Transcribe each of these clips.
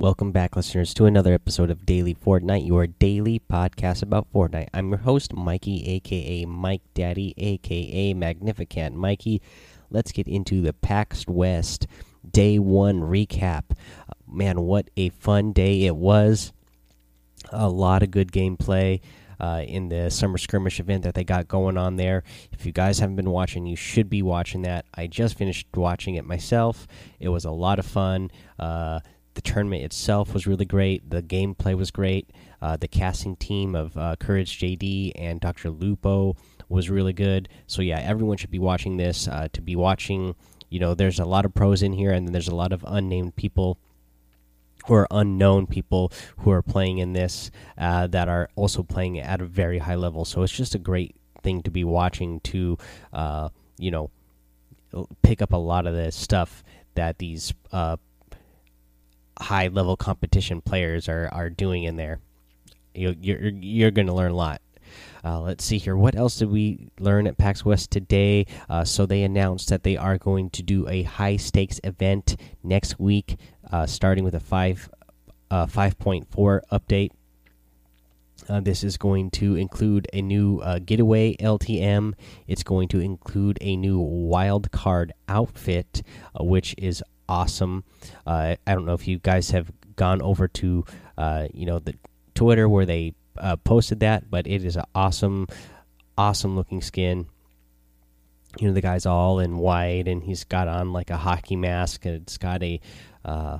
Welcome back, listeners, to another episode of Daily Fortnite, your daily podcast about Fortnite. I'm your host, Mikey, aka Mike Daddy, aka Magnificent Mikey. Let's get into the PAX West Day 1 recap. Man, what a fun day it was! A lot of good gameplay. Uh, in the summer skirmish event that they got going on there. If you guys haven't been watching, you should be watching that. I just finished watching it myself. It was a lot of fun. Uh, the tournament itself was really great. The gameplay was great. Uh, the casting team of uh, Courage JD and Dr. Lupo was really good. So yeah, everyone should be watching this. Uh, to be watching, you know, there's a lot of pros in here, and then there's a lot of unnamed people are unknown people who are playing in this uh, that are also playing at a very high level. So it's just a great thing to be watching to, uh, you know, pick up a lot of the stuff that these uh, high level competition players are are doing in there. You, you're you're going to learn a lot. Uh, let's see here. What else did we learn at PAX West today? Uh, so they announced that they are going to do a high stakes event next week, uh, starting with a five uh, five point four update. Uh, this is going to include a new uh, getaway LTM. It's going to include a new wild card outfit, which is awesome. Uh, I don't know if you guys have gone over to uh, you know the Twitter where they uh, posted that, but it is an awesome, awesome looking skin. You know the guy's all in white, and he's got on like a hockey mask, and it's got a uh,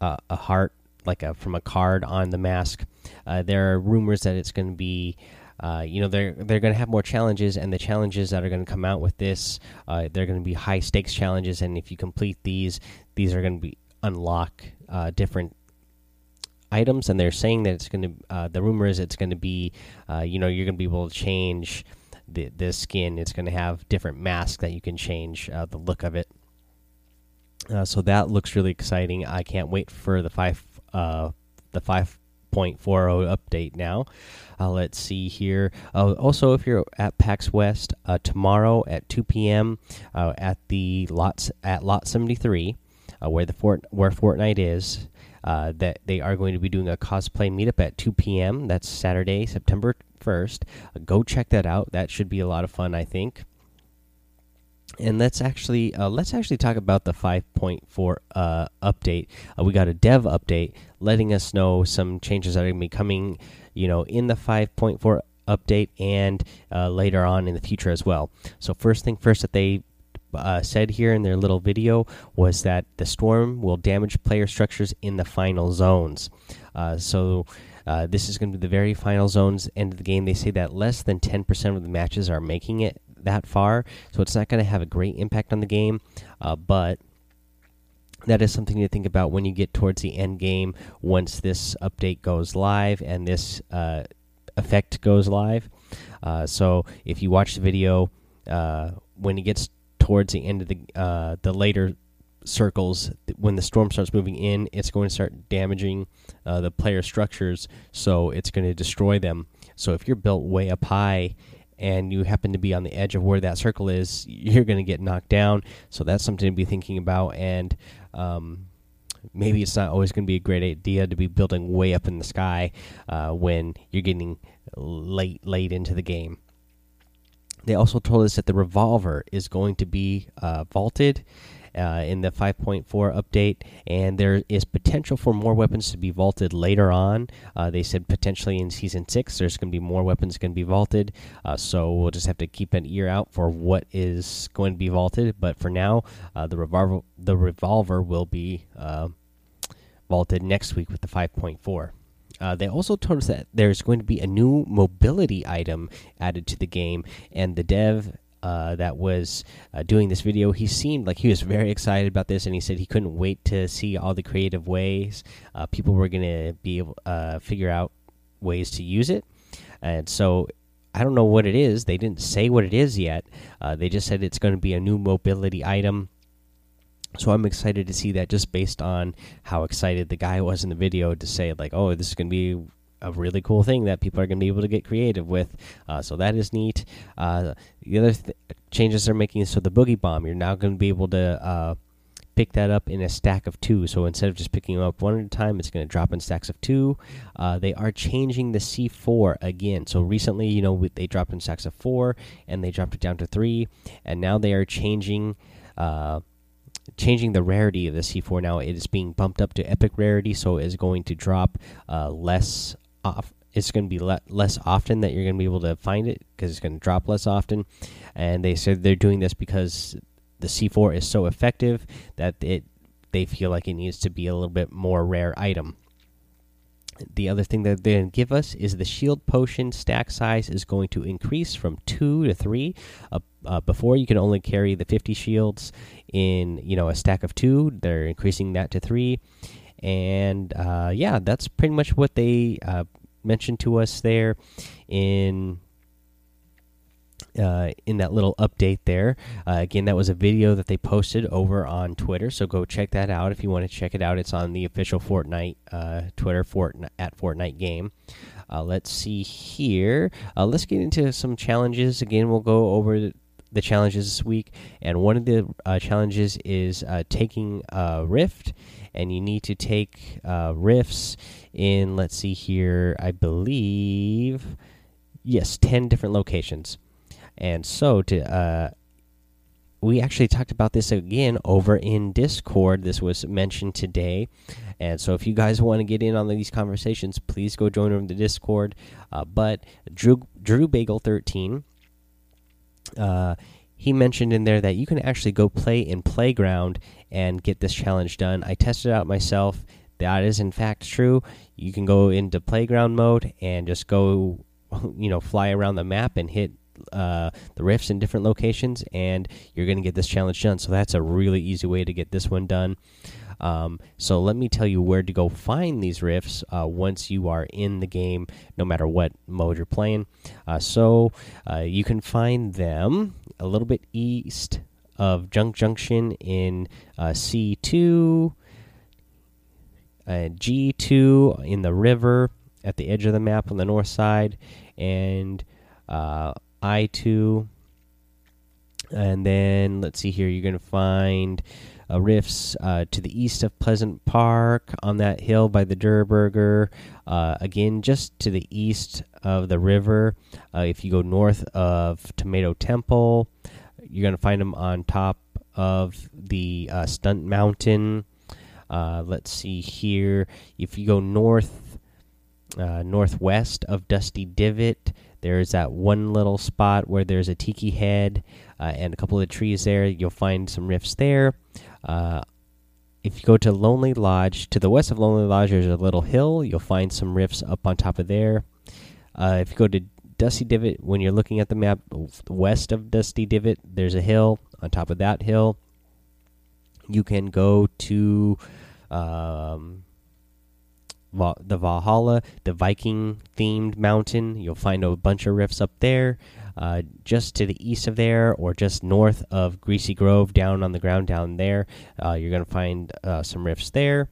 a heart like a from a card on the mask. Uh, there are rumors that it's going to be uh, you know they're they're going to have more challenges, and the challenges that are going to come out with this, uh, they're going to be high stakes challenges, and if you complete these, these are going to be unlock uh, different items, and they're saying that it's going to. Uh, the rumor is it's going to be, uh, you know, you're going to be able to change the the skin. It's going to have different masks that you can change the look of it. so that looks really exciting. I can't wait for the five the five 0.40 update now. Uh, let's see here. Uh, also, if you're at PAX West uh, tomorrow at 2 p.m. Uh, at the lots at Lot 73, uh, where the fort where Fortnite is, uh, that they are going to be doing a cosplay meetup at 2 p.m. That's Saturday, September 1st. go check that out. That should be a lot of fun, I think and let's actually uh, let's actually talk about the 5.4 uh, update. Uh, we got a dev update letting us know some changes that are going to be coming, you know, in the 5.4 update and uh, later on in the future as well. So first thing first that they uh, said here in their little video was that the storm will damage player structures in the final zones. Uh, so. this is going to be the very final zones end of the game. They say that less than 10% of the matches are making it that far, so it's not going to have a great impact on the game. Uh, but that is something to think about when you get towards the end game once this update goes live and this uh, effect goes live. Uh, so if you watch the video uh, when it gets towards the end of the uh, the later circles when the storm starts moving in it's going to start damaging uh, the player structures so it's going to destroy them so if you're built way up high and you happen to be on the edge of where that circle is, you're going to get knocked down. So that's something to be thinking about. And um, maybe it's not always going to be a great idea to be building way up in the sky uh, when you're getting late, late into the game. They also told us that the revolver is going to be uh, vaulted uh, in the 5.4 update, and there is potential for more weapons to be vaulted later on. Uh, they said potentially in season six, there's going to be more weapons going to be vaulted. Uh, so we'll just have to keep an ear out for what is going to be vaulted. But for now, uh, the revolver the revolver will be uh, vaulted next week with the 5.4. Uh, they also told us that there's going to be a new mobility item added to the game, and the dev uh, that was uh, doing this video, he seemed like he was very excited about this, and he said he couldn't wait to see all the creative ways uh, people were going to be able uh, figure out ways to use it. And so I don't know what it is. They didn't say what it is yet. Uh, they just said it's going to be a new mobility item. So I'm excited to see that just based on how excited the guy was in the video to say like, oh, this is going to be a really cool thing that people are going to be able to get creative with. Uh, so that is neat. Uh, the other th changes they're making is so the boogie bomb, you're now going to be able to uh, pick that up in a stack of two. So instead of just picking them up one at a time, it's going to drop in stacks of two. Uh, they are changing the C4 again. So recently, you know, they dropped in stacks of four and they dropped it down to three, and now they are changing. Uh, changing the rarity of the C4 now it is being bumped up to epic rarity so it is going to drop uh, less off it's going to be le less often that you're going to be able to find it because it's going to drop less often and they said they're doing this because the C4 is so effective that it they feel like it needs to be a little bit more rare item the other thing that going to give us is the shield potion stack size is going to increase from two to three. Uh, uh, before you can only carry the 50 shields in you know a stack of two. They're increasing that to three, and uh, yeah, that's pretty much what they uh, mentioned to us there in uh, in that little update there. Uh, again, that was a video that they posted over on Twitter, so go check that out if you want to check it out. It's on the official Fortnite uh, Twitter Fortnite at Fortnite game. Uh, let's see here. Uh, let's get into some challenges. Again, we'll go over the challenges this week, and one of the uh, challenges is taking a rift, and you need to take rifts in. Let's see here. I believe yes, ten different locations. And so to uh, we actually talked about this again over in Discord. This was mentioned today. And so, if you guys want to get in on these conversations, please go join over the Discord. Uh, but Drew Drew Bagel thirteen, uh, he mentioned in there that you can actually go play in Playground and get this challenge done. I tested it out myself. That is in fact true. You can go into Playground mode and just go, you know, fly around the map and hit uh, the rifts in different locations, and you're going to get this challenge done. So that's a really easy way to get this one done. Um, so let me tell you where to go find these rifts uh, once you are in the game, no matter what mode you're playing. Uh, so uh, you can find them a little bit east of Junk Junction in uh, C2, G2 in the river at the edge of the map on the north side, and uh, I2. And then let's see here, you're going to find uh, rifts uh, to the east of Pleasant Park on that hill by the Durrr Uh, again, just to the east of the river. Uh, if you go north of Tomato Temple, you're going to find them on top of the uh, Stunt Mountain. Uh, let's see here. If you go north, northwest of Dusty Divot, there's that one little spot where there's a tiki head uh, and a couple of trees there. You'll find some rifts there. Uh, if you go to Lonely Lodge, to the west of Lonely Lodge, there's a little hill. You'll find some rifts up on top of there. Uh, if you go to Dusty Divot, when you're looking at the map, west of Dusty Divot, there's a hill. On top of that hill, you can go to um, the Valhalla, the Viking themed mountain. You'll find a bunch of rifts up there. Uh, just to the east of there, or just north of Greasy Grove, down on the ground down there, uh, you're going to find uh, some rifts there.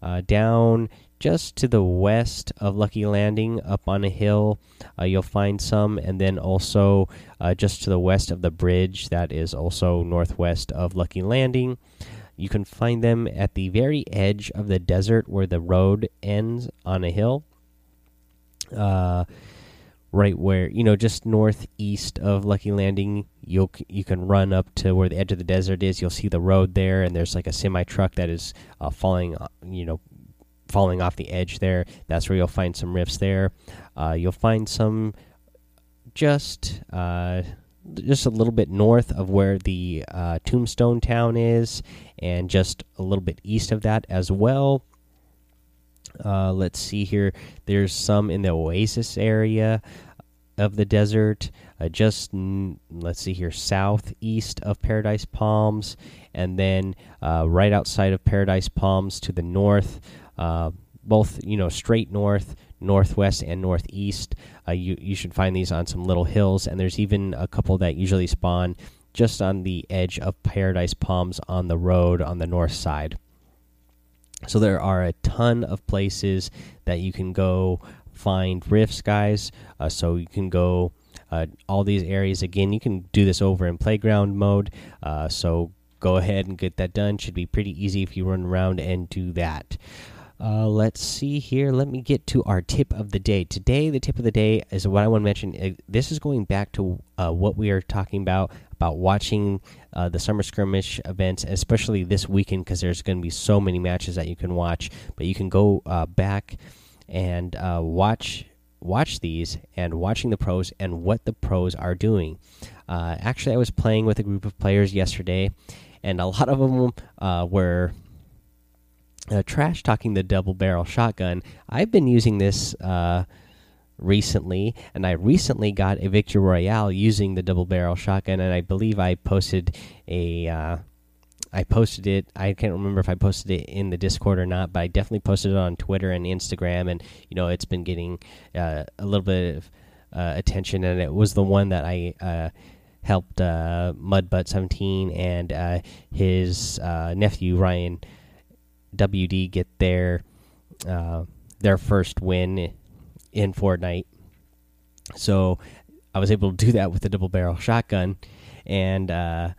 Uh, down just to the west of Lucky Landing, up on a hill, uh, you'll find some, and then also just to the west of the bridge, that is also northwest of Lucky Landing. You can find them at the very edge of the desert where the road ends on a hill. Uh, right where you know, just northeast of Lucky Landing, you'll you can run up to where the edge of the desert is. You'll see the road there, and there's like a semi truck that is uh, falling, uh, you know, falling off the edge there. That's where you'll find some rifts there. Uh, you'll find some just uh, just a little bit north of where the uh, Tombstone Town is, and just a little bit east of that as well. Uh, let's see here. There's some in the Oasis area of the desert. Uh, just let's see here, southeast of Paradise Palms, and then uh, right outside of Paradise Palms to the north. Uh, both you know straight north northwest and northeast. Uh, you you should find these on some little hills, and there's even a couple that usually spawn just on the edge of Paradise Palms on the road on the north side. So there are a ton of places that you can go find rifts, guys. Uh, so you can go uh, all these areas again. You can do this over in playground mode. Uh, so go ahead and get that done. Should be pretty easy if you run around and do that. Uh, let's see here. Let me get to our tip of the day. Today, the tip of the day is what I want to mention. This is going back to uh, what we are talking about about watching uh, the summer skirmish events, especially this weekend, because there's going to be so many matches that you can watch. But you can go uh, back and uh, watch watch these and watching the pros and what the pros are doing. Uh, actually, I was playing with a group of players yesterday, and a lot of them were uh, trash talking the double barrel shotgun. I've been using this uh, recently, and I recently got a victory royale using the double barrel shotgun, and I believe I posted a. Uh, I posted it. I can't remember if I posted it in the Discord or not, but I definitely posted it on Twitter and Instagram, and you know it's been getting uh, a little bit of uh, attention, and it was the one that I uh, helped Mudbutt17 and his nephew Ryan WD get their uh, their first win in Fortnite. So I was able to do that with the double barrel shotgun, and uh,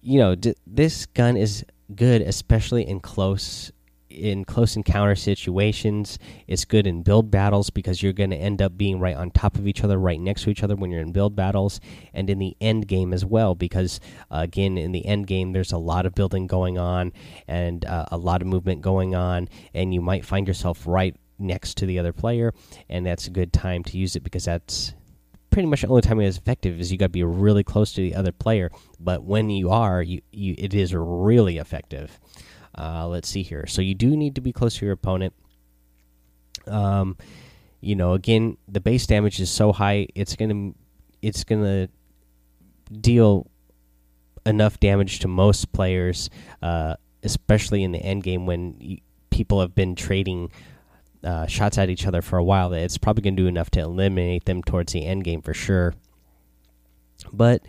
you know this gun is good, especially in close in close encounter situations. It's good in build battles because you're going to end up being right on top of each other, right next to each other when you're in build battles, and in the end game as well. Because uh, again, in the end game, there's a lot of building going on and uh, a lot of movement going on, and you might find yourself right next to the other player, and that's a good time to use it because that's pretty much the only time it is effective is you got to be really close to the other player. But when you are, you, you it is really effective. Uh, let's see here. So you do need to be close to your opponent. Um, you know, again, the base damage is so high, it's gonna it's gonna deal enough damage to most players, uh, especially in the end game when people have been trading uh, shots at each other for a while. That it's probably gonna do enough to eliminate them towards the end game for sure. But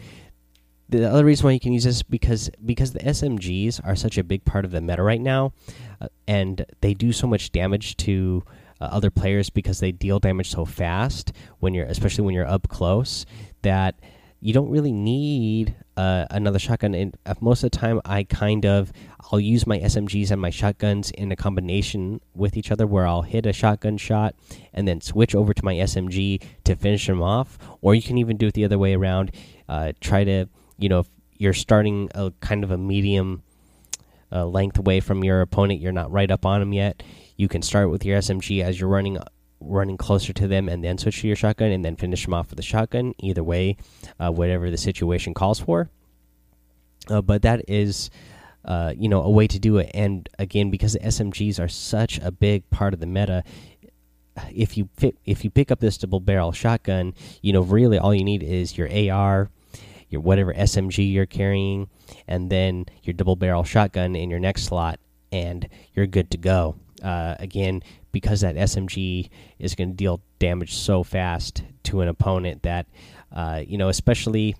the other reason why you can use this because because the SMGs are such a big part of the meta right now, uh, and they do so much damage to uh, other players because they deal damage so fast when you're especially when you're up close that you don't really need uh, another shotgun. And uh, most of the time, I kind of I'll use my SMGs and my shotguns in a combination with each other, where I'll hit a shotgun shot and then switch over to my SMG to finish them off. Or you can even do it the other way around. Uh, try to you know if you're starting a kind of a medium uh, length away from your opponent, you're not right up on them yet. You can start with your SMG as you're running running closer to them, and then switch to your shotgun, and then finish them off with a shotgun. Either way, uh, whatever the situation calls for. Uh, but that is. Uh, you know, a way to do it, and again, because the SMGs are such a big part of the meta, if you if you pick up this double barrel shotgun, you know, really all you need is your AR, your whatever SMG you're carrying, and then your double barrel shotgun in your next slot, and you're good to go. Uh, again, because that SMG is going to deal damage so fast to an opponent that, uh, you know, especially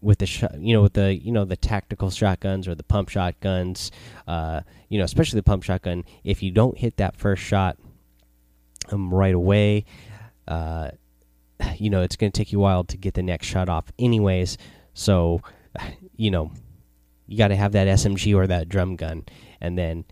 with the you know with the you know the tactical shotguns or the pump shotguns, uh, you know, especially the pump shotgun. If you don't hit that first shot um, right away, uh, you know it's going to take you a while to get the next shot off, anyways. So, you know, you got to have that SMG or that drum gun, and then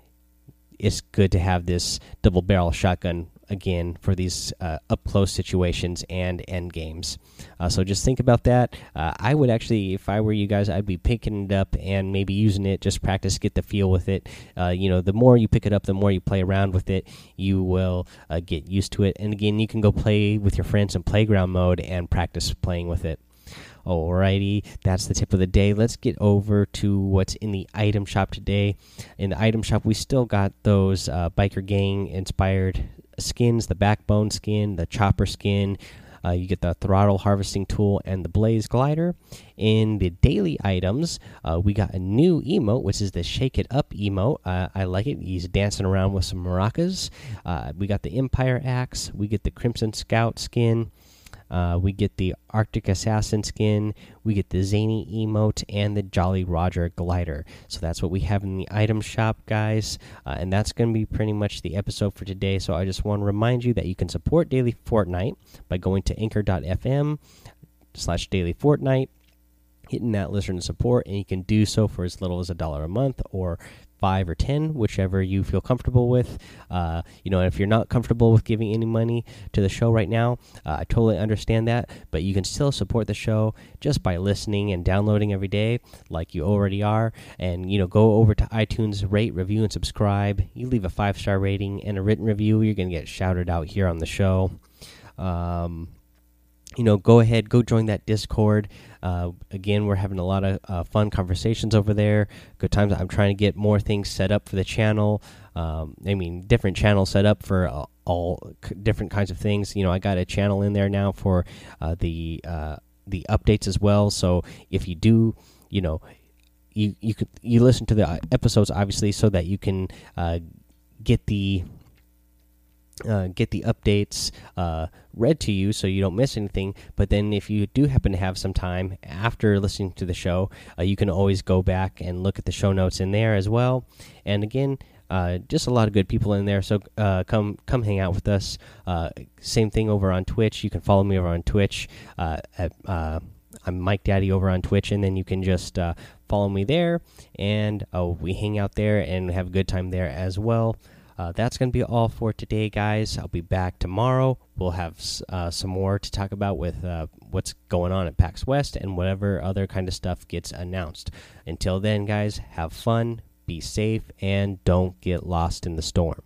it's good to have this double barrel shotgun again for these uh, up close situations and end games. Uh, so just think about that. Uh, I would actually, if I were you guys, I'd be picking it up and maybe using it, just practice, get the feel with it. Uh, you know, the more you pick it up, the more you play around with it, you will uh, get used to it. And again, you can go play with your friends in playground mode and practice playing with it. Alrighty, that's the tip of the day. Let's get over to what's in the item shop today. In the item shop, we still got those uh, biker gang inspired skins the backbone skin, the chopper skin. Uh, you get the throttle harvesting tool and the blaze glider. In the daily items, uh, we got a new emote, which is the shake it up emote. Uh, I like it. He's dancing around with some maracas. Uh, we got the empire axe. We get the crimson scout skin. Uh, we get the Arctic Assassin skin, we get the Zany emote, and the Jolly Roger glider. So that's what we have in the item shop, guys. Uh, and that's going to be pretty much the episode for today. So I just want to remind you that you can support Daily Fortnite by going to anchor.fm slash daily fortnite hitting that listener support, and you can do so for as little as a dollar a month or five or ten, whichever you feel comfortable with. Uh, you know, if you're not comfortable with giving any money to the show right now, uh, I totally understand that. But you can still support the show just by listening and downloading every day, like you already are. And you know, go over to iTunes, rate, review, and subscribe. You leave a five star rating and a written review, you're gonna get shouted out here on the show. Um, you know, go ahead, go join that Discord. Uh, again, we're having a lot of uh, fun conversations over there. Good times. I'm trying to get more things set up for the channel. Um, I mean, different channels set up for uh, all different kinds of things. You know, I got a channel in there now for uh, the uh, the updates as well. So if you do, you know, you you could you listen to the episodes obviously so that you can uh, get the uh, get the updates uh, read to you so you don't miss anything. But then, if you do happen to have some time after listening to the show, uh, you can always go back and look at the show notes in there as well. And again, uh, just a lot of good people in there. So uh, come come hang out with us. Same thing over on Twitch. You can follow me over on Twitch at. I'm Mike Daddy over on Twitch, and then you can just follow me there, and we hang out there and have a good time there as well. Uh, that's going to be all for today, guys. I'll be back tomorrow. We'll have uh, some more to talk about with uh, what's going on at PAX West and whatever other kind of stuff gets announced. Until then, guys, have fun, be safe, and don't get lost in the storm.